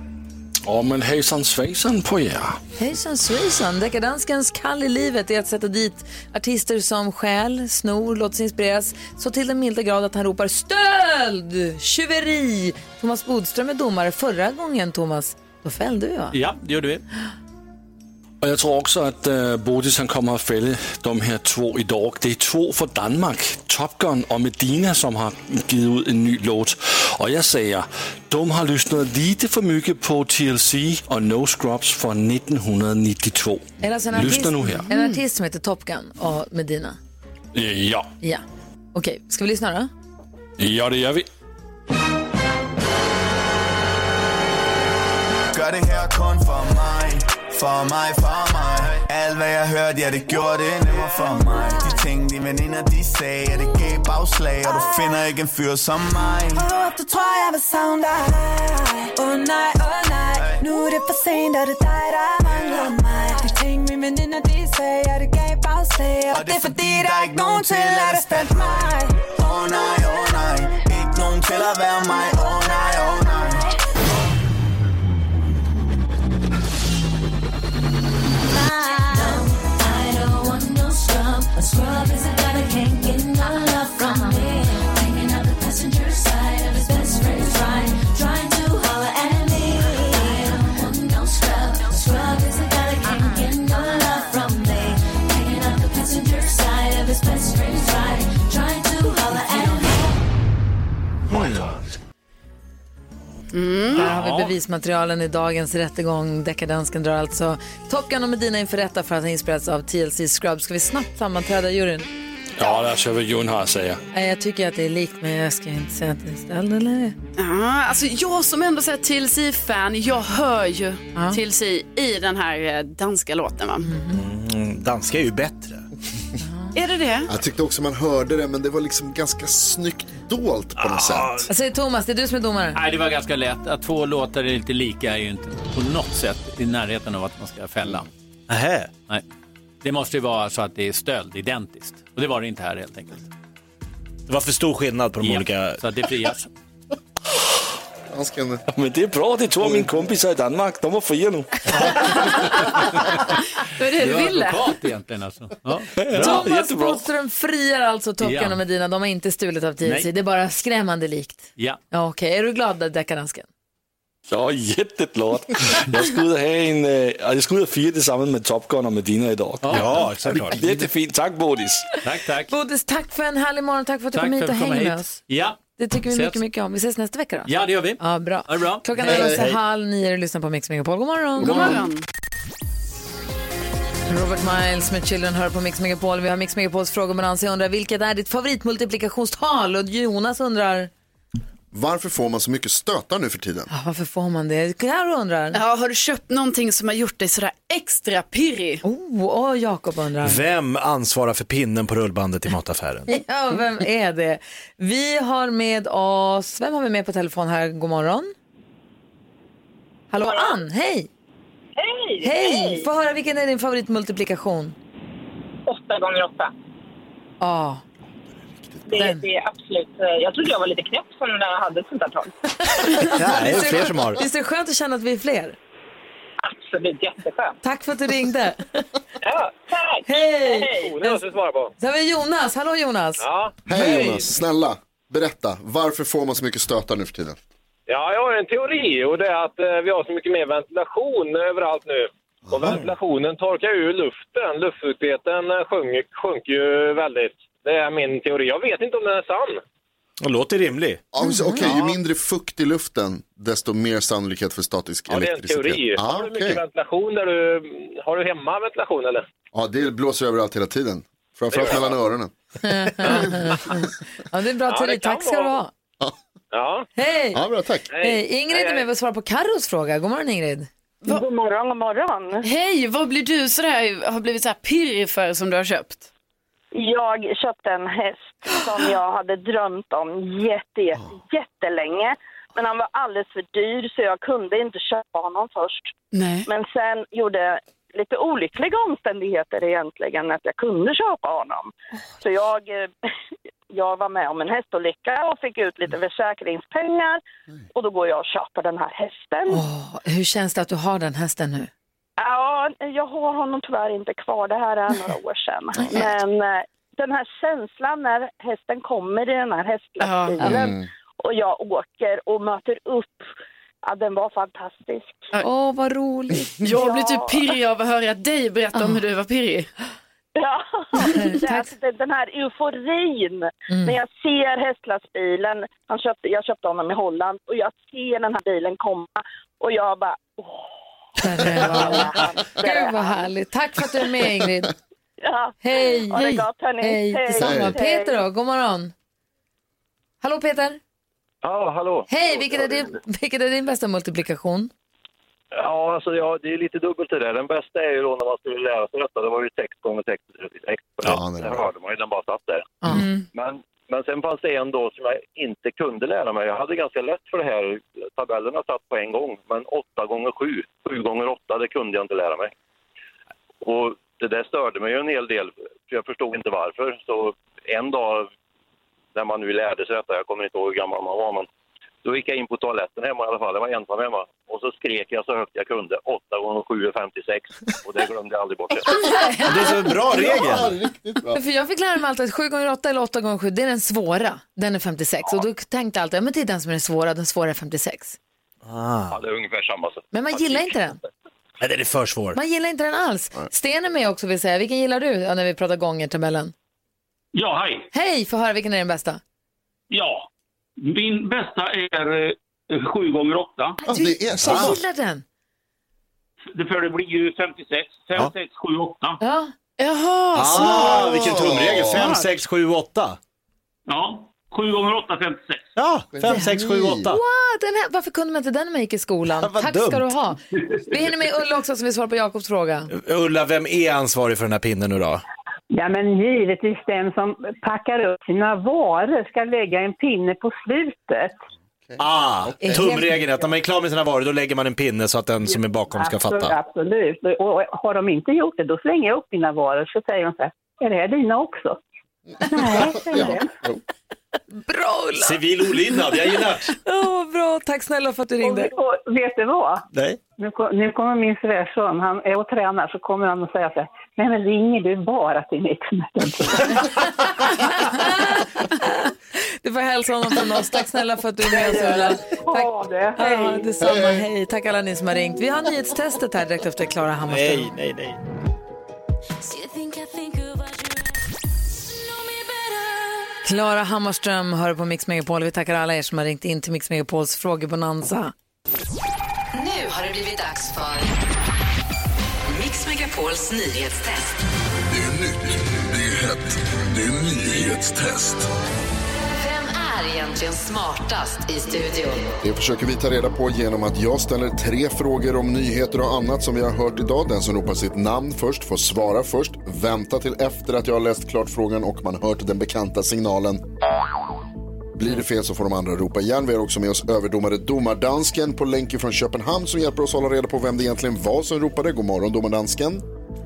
Ja, men hejsan svejsan på er. Hejsan svejsan, deckardanskens kall i livet är att sätta dit artister som stjäl, snor, låter sig inspireras så till den milda grad att han ropar stöld, tjuveri. Thomas Bodström är domare. Förra gången, Thomas, då fällde vi va? Ja, det gjorde vi. Och jag tror också att uh, Bodis han kommer att fälla de här två idag. Det är två för Danmark, Top Gun och Medina som har givit ut en ny låt. Och jag säger, de har lyssnat lite för mycket på TLC och No Scrubs från 1992. Är det alltså en artist, Lyssna nu här. en artist som heter Top Gun och Medina? Ja, Ja. Okej, ska vi lyssna då? ja det gör vi. Gør det her kun for mig For mig, for mig. Alt hvad jeg hørte, ja det gjorde det nemmere for mig. De ting, de veninder, de sagde Ja det gav bagslag Og du finder ikke en fyr som mig. Åh, du tror jeg vil savne dig. Oh, nej, oh, nej. Nu er det for sent, og det er dig, der mangler mig? De ting, mine veninder, de sagde Ja, det gav bagslag Og, det er fordi, der er ikke nogen til at erstatte mig. Oh, nej, oh, nej. Ikke nogen til at være mig. Oh, nej, oh, nej Scrub is a guy that can't get no love from me. Där har vi bevismaterialen i dagens rättegång. Deckardansken drar alltså Top Gun och Medina inför rätta för att ha inspirerats av TLC Scrubs. Ska vi snabbt sammanträda juryn? Ja, os høre, hvad Jon at sige. Nej, Jag tycker att det är likt, men jag ska inte säga att det är stöld eller? Ja, alltså jag som ändå är TLC-fan, jag hör ju TLC i den här eh, danska låten. Va? Mm, danska är ju bättre. Är det det? Jag tyckte också man hörde det, men det var liksom ganska snyggt dolt på något sätt. Vad säger Thomas? Det är du som är domare. Nej, det var ganska lätt. Att två låtar är lite lika är ju inte på något sätt i närheten av att man ska fälla. Nähä. Nej. Det måste ju vara så att det är stöld identiskt. Och det var det inte här helt enkelt. Det var för stor skillnad på de Ja, olika... Så att det frias. Men det är bra, det är två av mina kompisar i Danmark. De var fria nu. Det var det du ville. advokat egentligen alltså. Ja. Thomas Bodström friar alltså Top Gun Ja. och Medina. De har inte stulit av TLC. Nej. Det är bara skrämmande likt. Ja. Ja, Okej, är du glad deckardansken? Är jätteglad. Jag ska ut och, ha en, jag ska ut och fira tillsammans med Top Gun och Medina idag. Ja, såklart. Jättefint. Tack Bodis. Tack, tack. Bodis, tack för en härlig morgon. Tack för att du Tack kom hit och hänger med oss. Ja. Det tycker vi Ses. mycket, mycket om. Vi ses nästa vecka då. Ja, det gör vi. Ja, bra. Det bra. Klockan Hej. är alltså Hej. halv nio och lyssnar på Mix Megapol. God morgon. God morgon. Robert Miles med Children hör på Mix Megapol. Vi har Mix Megapols frågebalans. Jag undrar vilket är ditt favoritmultiplikationstal? Och Jonas undrar, Varför får man så mycket stötar nu för tiden? ah, varför får man det? Karo undrar. Ja, har du köpt någonting som har gjort dig sådär extra pirrig? Oh, och Jakob undrar. Vem ansvarar för pinnen på rullbandet i mataffären? [LAUGHS] Ja, vem är det? Vi har med oss, vem har vi med på telefon här? God morgon. Hallå, Ann, hej! Hej! Hej! Få höra, vilken är din favoritmultiplikation? Åtta gånger åtta. Ja. Det, det är absolut... eh, Jag trodde jag var lite knäpp som när jag hade ett sånt här tal. [LAUGHS] Nej, det är fler som har. Visst är det skönt att känna att vi är fler? Absolut, jätteskönt. Tack för att du ringde. [LAUGHS] Ja, tack! Hej! Oh, det måste vi svara på. Så har vi Jonas. Hallå Jonas. Ja. Hej Jonas, snälla, berätta. Varför får man så mycket stötar nu för tiden? ja, jag har en teori och det är att eh, vi har så mycket mer ventilation överallt nu. Och ventilationen torkar ur luften. Luftfuktigheten eh, sjunker, sjunker ju väldigt. Det är min teori. Jag vet inte om den är sann. Det låter rimlig. Ja, men så- Okej, ju mindre fukt i luften, desto mer sannolikhet för statisk Ja, det är en elektricitet. teori. Ah, har du mycket okej. ventilation där du... Har du hemma ventilation eller? Ja, det blåser överallt hela tiden. Framförallt mellan öronen. Ja, det är en bra Ja, teori. det kan Tack ska du vara. ha. Ja. Hej! Ja, bra, tack. Hej. Ingrid är med och svarar på Carros fråga. God morgon Ingrid. God morgon, god morgon. Hej, vad blir du sådär, har blivit så här pirrig för som du har köpt? Jag köpte en häst som jag hade drömt om jätte, jätte, jättelänge. Men han var alldeles för dyr så jag kunde inte köpa honom först. Nej. Men sen gjorde lite olyckliga omständigheter egentligen att jag kunde köpa honom. Så jag, eh, [LAUGHS] jag var med om en hästolycka och fick ut lite försäkringspengar. Och då går jag och köper den här hästen. Åh, hur känns det att du har den hästen nu? Ja, jag har honom tyvärr inte kvar. Det här är [LAUGHS] några år sedan. Men eh, den här känslan när hästen kommer i den här hästlastbilen Mm. och jag åker och möter upp, ja, den var fantastisk. Åh, vad roligt. [LAUGHS] Jag blir typ pirrig av att höra dig berätta om hur du var pirrig. Ja, [LAUGHS] det är alltså den- här euforin när jag ser hästlastbilen. Han köpte, jag köpte honom i Holland och jag ser den här bilen komma och jag bara, åh. Gud vad härligt. Tack för att du är med Ingrid. Ja. Hej. Ha det gott, hörni. Hej. Hej. Detsamma. Peter då, god morgon. Hallå Peter. Ja, hallå. Hej, vilket är din, vilket är din bästa multiplikation? Ja, alltså ja, det är lite dubbelt det där. Den bästa är ju då när man skulle lära sig detta. Det var ju text gånger text. text. Ja, det hörde man ju, den bara satt där. Men, men sen fanns det en då som jag inte kunde lära mig. Jag hade ganska lätt för det här. Tabellerna satt på en gång. Men 8 gånger 7, 7 gånger 8, det kunde jag inte lära mig. Och det där störde mig ju en hel del. För jag förstod inte varför. Så en dag när man nu lärde sig detta, jag kommer inte ihåg hur gammal man var, men då gick jag in på toaletten hemma i alla fall, jag var ensam hemma. Och så skrek jag så högt jag kunde, 8 gånger 7 är 56. Och det glömde jag aldrig bort. [LAUGHS] Det är så en bra regel. För jag fick lära mig alltid att 7 gånger 8 eller 8 gånger 7 det är den svåra. Den är 56. Och då tänkte jag alltid, ja, men det är den som är den svåra, den svåra är 56. Ja, det är ungefär samma sak. Men man gillar inte den. Nej, den är för svår. Man gillar inte den alls. Sten är med också vill säga. Vilken gillar du ja, när vi pratar gånger tabellen? Ja, hej. Hej, få höra vilken är den bästa? Ja, min bästa är eh, 7 gånger 8. Alltså, det är Jag gillar den. Det, för det blir ju 56. 5, 6, 7, 8. Ja. Jaha, Ah, vilken tumregel. 5, 6, 7, 8. Ja, 7 gånger 8, 56. Ja, 5, 6, 7, 8. Wow, den här, varför kunde man inte den när man gick i skolan? [LAUGHS] Vad Tack ska dumt. du ha. Vi hinner med Ulla också som vill svara på Jakobs fråga. Ulla, vem är ansvarig för den här pinnen nu då? Ja, men givetvis den som packar upp sina varor ska lägga en pinne på slutet. Ah, tumregeln är att när man är klar med sina varor då lägger man en pinne så att den som är bakom ska Absolut, fatta. Absolut. Och och har de inte gjort det, då slänger jag upp mina varor. Så säger de så här, är det här dina också? [LAUGHS] Nej, säger den. Bra Ulla! Civil olydnad, jag gillar Åh, [LAUGHS] bra, tack snälla för att du ringde. Och, och vet du vad? Nej. Nu, nu kommer min svärson, han är och tränar, så kommer han och säga så här, nej men ringer du bara till Mix [LAUGHS] Du får hälsa honom från oss. Tack snälla för att du är med oss Ulla. Tack. det. Ja, Hej. detsamma. Hej. Hej. Tack alla ni som har ringt. Vi har nyhetstestet här direkt efter Klara Hammarström. Nej, nej, nej. Klara Hammarström hör på Mix Megapol. Vi tackar alla er som har ringt in till Mix Megapols frågebonanza. Nu har det blivit dags för Mix Megapols nyhetstest. Det är nytt, det är hett, det är nyhetstest. Är egentligen smartast i studion? Det försöker vi ta reda på genom att jag ställer tre frågor om nyheter och annat som vi har hört idag. Den som ropar sitt namn först får svara först. Vänta till efter att jag har läst klart frågan och man hört den bekanta signalen. Blir det fel så får de andra ropa igen. Vi har också med oss överdomare Domardansken på länk från Köpenhamn som hjälper oss hålla reda på vem det egentligen var som ropade. God morgon Domardansken.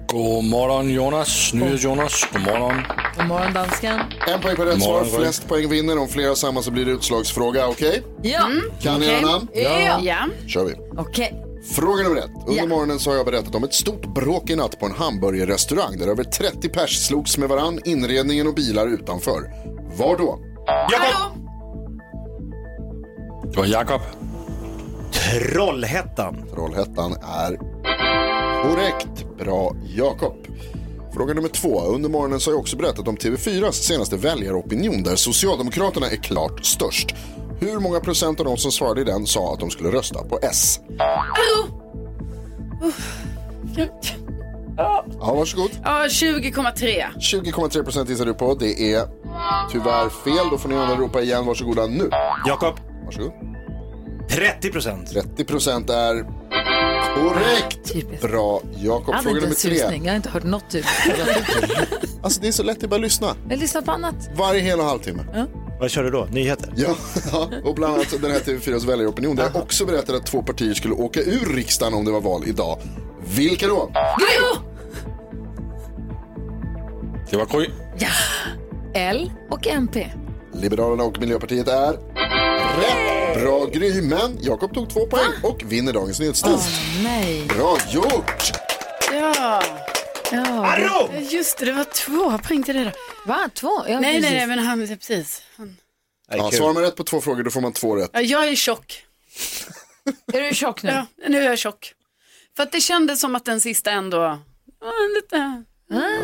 God morgon Jonas, Nyhets-Jonas. God morgon. God morgon dansken. En poäng på rätt svar, flest poäng vinner. Om flera samma så blir det utslagsfråga, okej? Ja. Kan ni era namn? Ja. ja. kör vi. Okej. Fråga nummer ett. Under Ja. morgonen så har jag berättat om ett stort bråk i natt på en hamburgerrestaurang där över 30 pers slogs med varann, inredningen och bilar utanför. Var då? Jakob! Det var Jakob. Trollhättan. Trollhättan är korrekt. Bra Jakob. Fråga nummer två. Under morgonen så har jag också berättat om TV4s senaste väljaropinion där Socialdemokraterna är klart störst. Hur många procent av de som svarade i den sa att de skulle rösta på S? Ja, varsågod. Ja, 20,3. 20,3 procent gissar du på. Det är tyvärr fel. Då får ni andra ropa igen. Varsågoda nu. Jakob. Varsågod. 30 procent. 30 procent är korrekt. Bra Jakob. Jag hade Fråga inte nummer tre. Jag har inte hört något typ. [LAUGHS] Alltså det är så lätt, det är bara att lyssna. Jag lyssnar på annat. Varje hel och halvtimme. Vad kör du då? Nyheter? Ja, ja, och bland annat den här TV4s väljaropinion. Där jag också berättade att två partier skulle åka ur riksdagen om det var val idag. Vilka då? Det var Gry. Ja. L och MP. Liberalerna och Miljöpartiet är rätt. Bra Gry, men Jakob tog två poäng och vinner dagens nyhetstest. Nej. Bra gjort! Ja. Ja, Just det, det var två poäng till det där. Va? Två? Ja, nej, nej, precis. nej, men han, precis. Han. Ja, svarar man rätt på två frågor då får man två rätt. Ja, jag är tjock. [LAUGHS] Är du tjock nu? Ja, nu är jag tjock. För att det kändes som att den sista ändå var lite...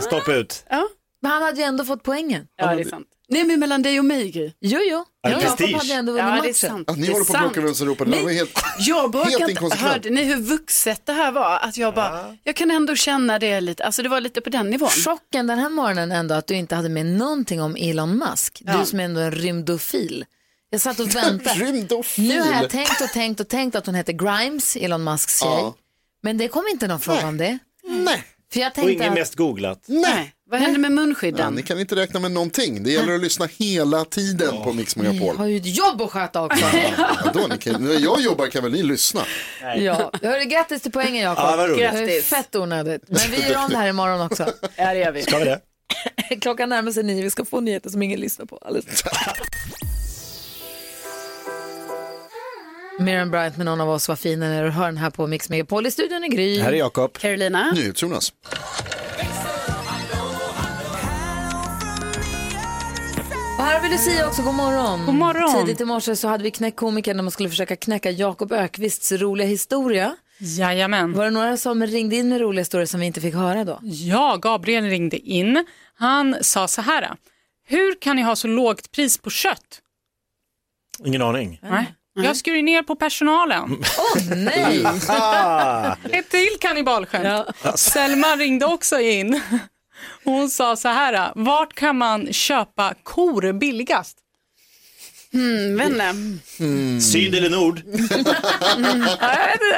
Stopp ut. Ja. Men han hade ju ändå fått poängen. Ja, det är sant. Nej, men mellan dig och mig, Gry. Jo, jo. Ja, Jakob prestige. hade ändå vunnit Ja, det är matchen. sant. Att ni Det håller på att bråka vem som ropar, det var helt... Jag Helt inte. inkonsekvent. Hörde ni hur vuxet det här var? Att jag bara, jag kan ändå känna det lite, alltså det var lite på den nivån. Chocken den här morgonen ändå att du inte hade med någonting om Elon Musk. Du som är ändå en rymdofil. Jag satt och [LAUGHS] väntade. Rymdofil. Nu har jag tänkt och tänkt och tänkt att hon heter Grimes, Elon Musks tjej. Ja. Men det kom inte någon fråga om det. Nej. För jag Och tänkte ingen att... mest googlat. Nej. Vad hände med Ja, munskydden? ni kan inte räkna med någonting. Det gäller att lyssna hela tiden på Mix Ni Megapol. har ju ett jobb att sköta också. Ja, då, ni kan, när jag jobbar kan väl ni lyssna? ja. Hörru, grattis till poängen Jakob. Ja, Grattis. Fett onödigt. Men vi gör om det här imorgon också. Ja, det gör vi. Ska vi det? [LAUGHS] Klockan närmar sig nio, vi ska få nyheter som ingen lyssnar på. Alldeles. Miriam Bryant med någon av oss var fin när du hör den här på Mix Megapol. I studion är Gry. Här är Jakob. Carolina? NyhetsJonas. Och här har vi Lucia också, god morgon. God morgon. Tidigt i morse så hade vi knäckkomikern när man skulle försöka knäcka Jakob Ökvists roliga historia. Jajamän. Var det några som ringde in med roliga historier som vi inte fick höra då? Ja, Gabriel ringde in. Han sa så här. Hur kan ni ha så lågt pris på kött? Ingen aning. Nej. Jag skurit ner på personalen. Åh nej! Ah. [LAUGHS] Ett till kannibalskämt. Selma ringde också in. Hon sa så här. Vart kan man köpa kor billigast? Mm, vänner. Syd eller nord? [LAUGHS] Jag vet inte.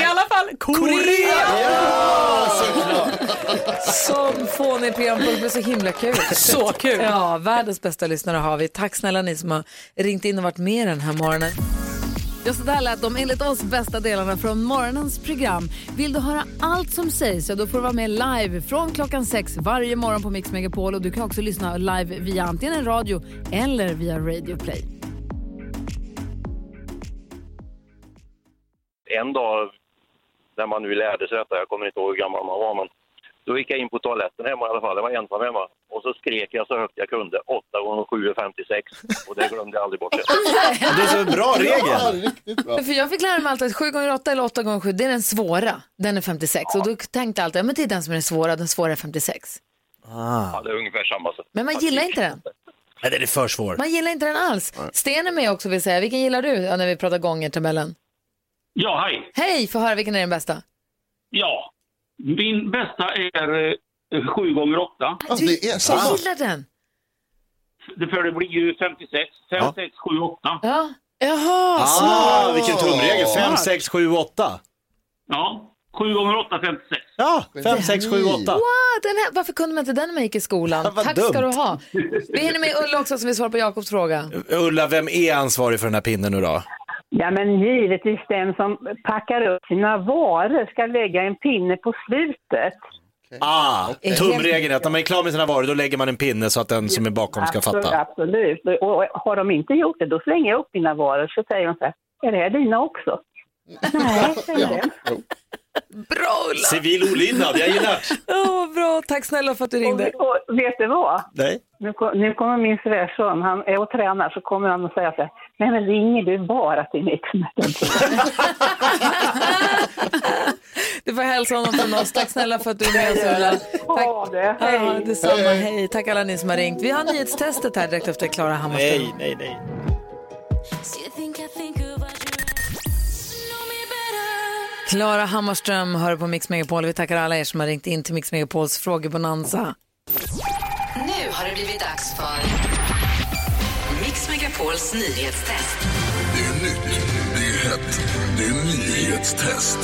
I alla fall Korea. Som fånig programpunkt, men så himla kul. Så kul. Ja, världens bästa lyssnare har vi. Tack snälla ni som har ringt in och varit med den här morgonen. Ja, så där lät de enligt oss bästa delarna från morgonens program. Vill du höra allt som sägs så då får du vara med live från klockan sex varje morgon på Mix Megapol. Och du kan också lyssna live via antingen radio eller via Radio Play. En dag när man nu lärde sig detta, jag kommer inte ihåg hur gammal man var, men då gick jag in på toaletten hemma i alla fall, jag var ensam hemma. Och så skrek jag så högt jag kunde, 8 gånger 7 är 56. Och det glömde jag aldrig bort. [LAUGHS] Det är så bra regel. För jag fick lära mig alltid att 7 gånger 8 eller 8 gånger 7 det är den svåra. Den är 56. Och då tänkte jag alltid, ja, men det är den som är den svåra, den svåra är 56. Ja, det är ungefär samma sak. Men man gillar inte den. Nej, den är för svår. Man gillar inte den alls. Sten är med också vill säga. Vilken gillar du ja, när vi pratar gånger-tabellen? Ja, hej. Hej, få höra vilken är den bästa? Ja. Min bästa är eh, 7 gånger 8. Alltså, det är Jag gillar den. Det, för det blir ju 56. 5, Ja. 6, 7, 8. Ja. Jaha, Ah, smart. vilken tumregel. 5, 6, 7, 8. Ja. 7 gånger 8, 56. Ja, 5, 6, 7, 8. Wow, den här, varför kunde man inte den när man gick i skolan? Vad Tack dumt. ska du ha. [LAUGHS] Vi hinner med Ulla också som vill svara på Jakobs fråga. Ulla, vem är ansvarig för den här pinnen nu då? Ja, men givetvis den som packar upp sina varor ska lägga en pinne på slutet. Ah, tumregeln är att när man är klar med sina varor då lägger man en pinne så att den som är bakom ska Absolut, fatta. Absolut. Och, och har de inte gjort det, då slänger jag upp mina varor så säger de så här, är det här dina också? [LAUGHS] Nej, säger den. Bra Ulla! Civil olydnad, jag gillar. Oh, bra, tack snälla för att du ringde. Och, och vet du vad? Nej. Nu, nu kommer min svärson, han är och tränar, så kommer han och säga så här, nej men ringer du bara till Mix [LAUGHS] Du får hälsa honom från oss. Tack snälla för att du är med oss Ulla. Ha det, hej. Ja, detsamma, hej. Tack alla ni som har ringt. Vi har nyhetstestet här direkt efter Klara Hammarström. Nej, nej, nej. Klara Hammarström hör på Mix Megapol. Vi tackar alla er som har ringt in till Mix Megapols frågebonanza. Nu har det blivit dags för Mix Megapols nyhetstest. Det är nytt, det är hett, det är nyhetstest.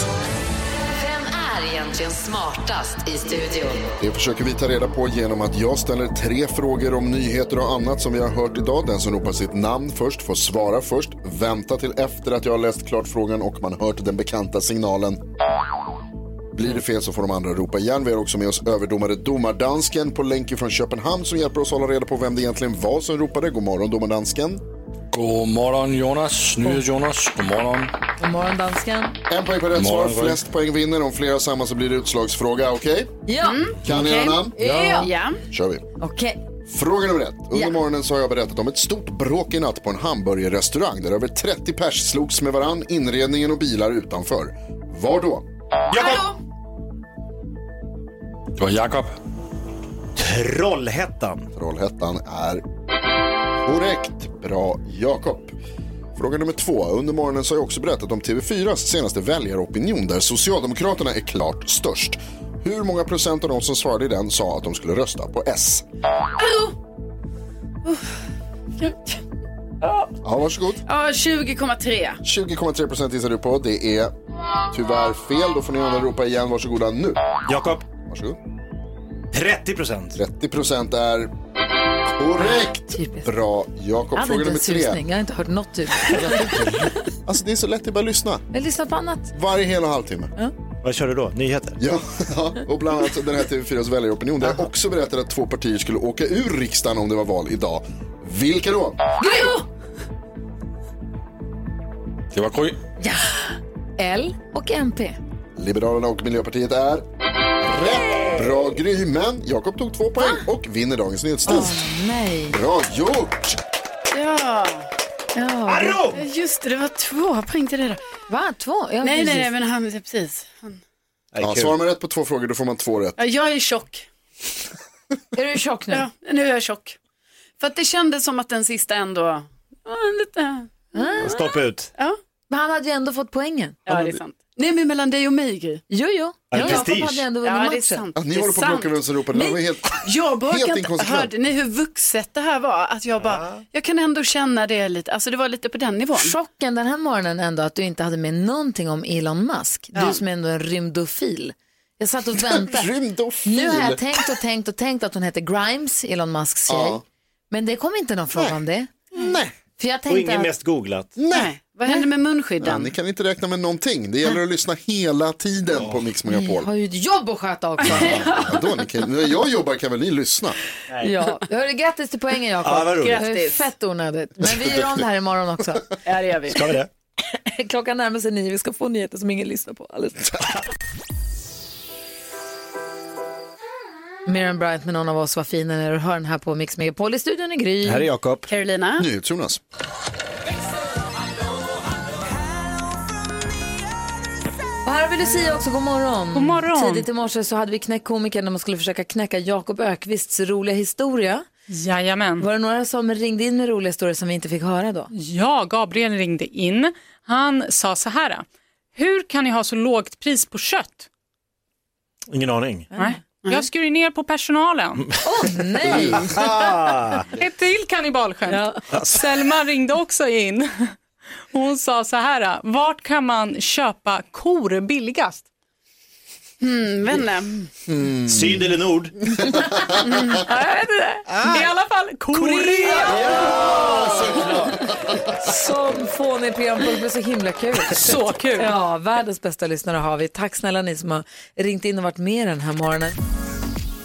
Är egentligen smartast i studion? Det försöker vi ta reda på genom att jag ställer tre frågor om nyheter och annat som vi har hört idag. Den som ropar sitt namn först får svara först. Vänta till efter att jag har läst klart frågan och man hört den bekanta signalen. Blir det fel så får de andra ropa igen. Vi har också med oss överdomare Domardansken på länk från Köpenhamn som hjälper oss hålla reda på vem det egentligen var som ropade. God morgon Domardansken. God morgon Jonas, Nyhets-Jonas. God morgon. God morgon dansken. En poäng på rätt svar, flest poäng vinner. Om flera samma så blir det utslagsfråga, okej? Ja. Kan ni era namn? Ja. Ja. kör vi. Okej. Fråga nummer ett. Under Ja. morgonen så har jag berättat om ett stort bråk i natt på en hamburgerrestaurang där över 30 pers slogs med varann, inredningen och bilar utanför. Var då? Jakob! Det var Jakob. Trollhättan. Trollhättan är korrekt. Bra Jakob. Fråga nummer två. Under morgonen så har jag också berättat om TV4s senaste väljaropinion där Socialdemokraterna är klart störst. Hur många procent av de som svarade i den sa att de skulle rösta på S? Ja, varsågod. Ja, 20,3. 20,3 procent gissar du på. Det är tyvärr fel. Då får ni andra ropa igen. Varsågoda nu. Jakob. Varsågod. 30 procent. 30 procent är korrekt. Bra Jakob. Fråga inte nummer tre. susning. Jag har inte hört något typ. [LAUGHS] Alltså det är så lätt, det är bara att lyssna. Jag lyssnar på annat. Varje hel och halvtimme. Vad kör du då? Nyheter? Ja, [LAUGHS] ja, och bland annat den här TV4s väljaropinion där jag också berättade att två partier skulle åka ur riksdagen om det var val idag. Vilka då? Det var Gry. L och MP. Liberalerna och Miljöpartiet är rätt. Bra Gry, men Jakob tog två poäng och vinner dagens nyhetstest. Nej. Bra gjort! Ja. Ja. Just det, det var två poäng till det då. Va? Två? Ja, nej, nej, precis. nej, men han, precis. Han. Ja, svarar man rätt på två frågor då får man två rätt. Ja, jag är tjock. Är du tjock nu? Ja, nu är jag tjock. För att det kändes som att den sista ändå lite... Stopp ut. Ja. Men han hade ju ändå fått poängen. Ja, det är sant. Nej, men mellan dig och mig, Gry. Jo, jo. Ja, Jakob prestige. hade ändå vunnit Ja, det är matchen. sant. Att ni Det är håller på att sant. bråka vem som ropade, det var helt, Jag helt bråkade inte. inkonsekvent. Hörde ni hur vuxet det här var? Att jag bara, jag kan ändå känna det lite, alltså det var lite på den nivån. Chocken den här morgonen ändå att du inte hade med någonting om Elon Musk. Ja. Du som är ändå en rymdofil. Jag satt och väntade. [LAUGHS] Rymdofil. Nu har jag tänkt och tänkt och tänkt att hon heter Grimes, Elon Musks tjej. Ja. Men det kom inte någon fråga om det. Nej. För jag Och tänkte ingen att... mest googlat. Nej, vad hände med Ja, munskydden? ni kan inte räkna med någonting. Det gäller att lyssna hela tiden på Mix Ni Megapol. har ju ett jobb att sköta också. Ja, då, ni kan, när jag jobbar kan väl ni lyssna? ja. Hörru, grattis till poängen Jakob. Ja, vad Grattis. fett onödigt. Men vi gör om det här imorgon också. [LAUGHS] Ja, det gör vi. Ska vi det? [LAUGHS] Klockan närmar sig nio, vi ska få nyheter som ingen lyssnar på. Alldeles. [LAUGHS] Miriam Bryant med någon av oss var fin när du hör den här på Mix Megapol. I studion är Gry. Här är Jakob. Carolina? NyhetsJonas. Och här har vi Lucia också, god morgon. God morgon. Tidigt i morse så hade vi knäckkomiker när man skulle försöka knäcka Jakob Ökvists roliga historia. Jajamän. Var det några som ringde in med roliga historier som vi inte fick höra då? Ja, Gabriel ringde in. Han sa så här. Hur kan ni ha så lågt pris på kött? Ingen aning. Nej. Jag skurit ner på personalen. Åh nej! Ah, [LAUGHS] Ett till kannibalskämt. Selma ringde också in. Hon sa så här. Vart kan man köpa kor billigast? Mm, vänner. Syd eller nord? [LAUGHS] Ja, jag vet inte. I alla fall Korea. Som fånig programpunkt, men så himla kul. Så kul. Ja, världens bästa lyssnare har vi. Tack snälla ni som har ringt in och varit med den här morgonen.